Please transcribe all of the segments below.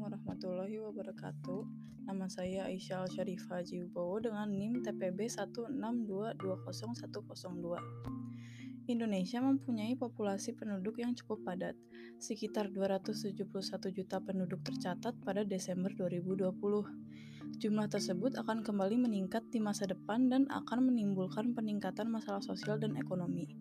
warahmatullahi wabarakatuh. Nama saya Aisyah Al-Syarifah Jibowo dengan NIM TPB 162201002. Indonesia mempunyai populasi penduduk yang cukup padat, sekitar 271 juta penduduk tercatat pada Desember 2020. Jumlah tersebut akan kembali meningkat di masa depan dan akan menimbulkan peningkatan masalah sosial dan ekonomi.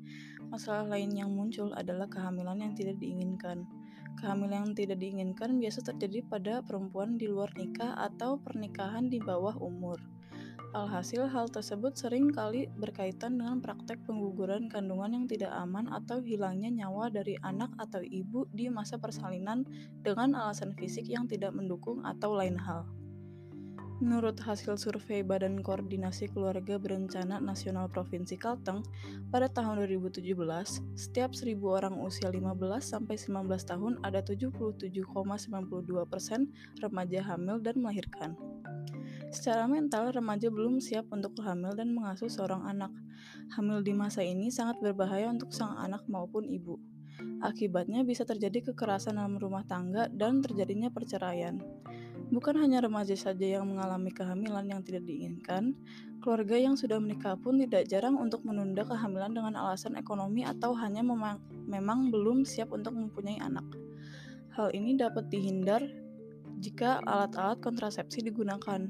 Masalah lain yang muncul adalah kehamilan yang tidak diinginkan. Kehamilan yang tidak diinginkan biasa terjadi pada perempuan di luar nikah atau pernikahan di bawah umur. Alhasil, hal tersebut sering kali berkaitan dengan praktek pengguguran kandungan yang tidak aman atau hilangnya nyawa dari anak atau ibu di masa persalinan dengan alasan fisik yang tidak mendukung atau lain hal. Menurut hasil survei Badan Koordinasi Keluarga Berencana Nasional Provinsi Kalteng, pada tahun 2017, setiap 1000 orang usia 15 sampai 19 tahun ada 77,92% remaja hamil dan melahirkan. Secara mental, remaja belum siap untuk hamil dan mengasuh seorang anak. Hamil di masa ini sangat berbahaya untuk sang anak maupun ibu. Akibatnya bisa terjadi kekerasan dalam rumah tangga dan terjadinya perceraian. Bukan hanya remaja saja yang mengalami kehamilan yang tidak diinginkan, keluarga yang sudah menikah pun tidak jarang untuk menunda kehamilan dengan alasan ekonomi atau hanya memang belum siap untuk mempunyai anak. Hal ini dapat dihindar jika alat-alat kontrasepsi digunakan.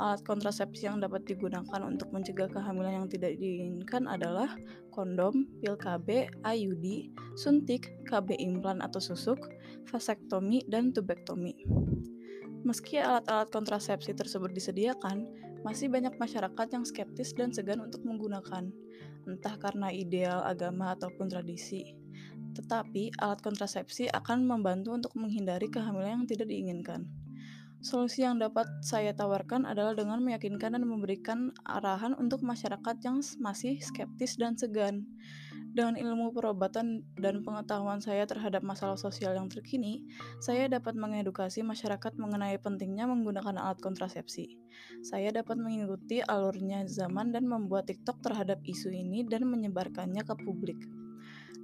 Alat kontrasepsi yang dapat digunakan untuk mencegah kehamilan yang tidak diinginkan adalah kondom, pil KB, IUD, suntik, KB implan atau susuk, vasektomi, dan tubektomi. Meski alat-alat kontrasepsi tersebut disediakan, masih banyak masyarakat yang skeptis dan segan untuk menggunakan, entah karena ideal agama ataupun tradisi. Tetapi, alat kontrasepsi akan membantu untuk menghindari kehamilan yang tidak diinginkan. Solusi yang dapat saya tawarkan adalah dengan meyakinkan dan memberikan arahan untuk masyarakat yang masih skeptis dan segan. Dengan ilmu perobatan dan pengetahuan saya terhadap masalah sosial yang terkini, saya dapat mengedukasi masyarakat mengenai pentingnya menggunakan alat kontrasepsi. Saya dapat mengikuti alurnya zaman dan membuat TikTok terhadap isu ini dan menyebarkannya ke publik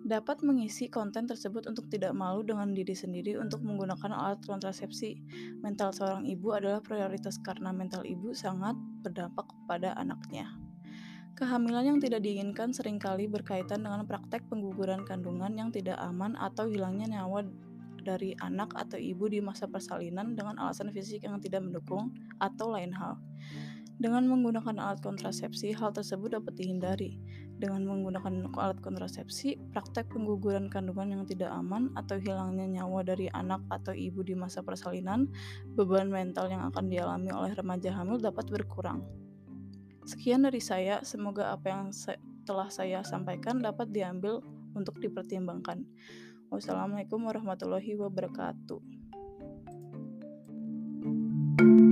dapat mengisi konten tersebut untuk tidak malu dengan diri sendiri untuk menggunakan alat kontrasepsi. Mental seorang ibu adalah prioritas karena mental ibu sangat berdampak kepada anaknya. Kehamilan yang tidak diinginkan sering kali berkaitan dengan praktek pengguguran kandungan yang tidak aman atau hilangnya nyawa dari anak atau ibu di masa persalinan dengan alasan fisik yang tidak mendukung atau lain hal. Dengan menggunakan alat kontrasepsi, hal tersebut dapat dihindari. Dengan menggunakan alat kontrasepsi, praktek pengguguran kandungan yang tidak aman atau hilangnya nyawa dari anak atau ibu di masa persalinan, beban mental yang akan dialami oleh remaja hamil dapat berkurang. Sekian dari saya, semoga apa yang telah saya sampaikan dapat diambil untuk dipertimbangkan. Wassalamualaikum warahmatullahi wabarakatuh. thank you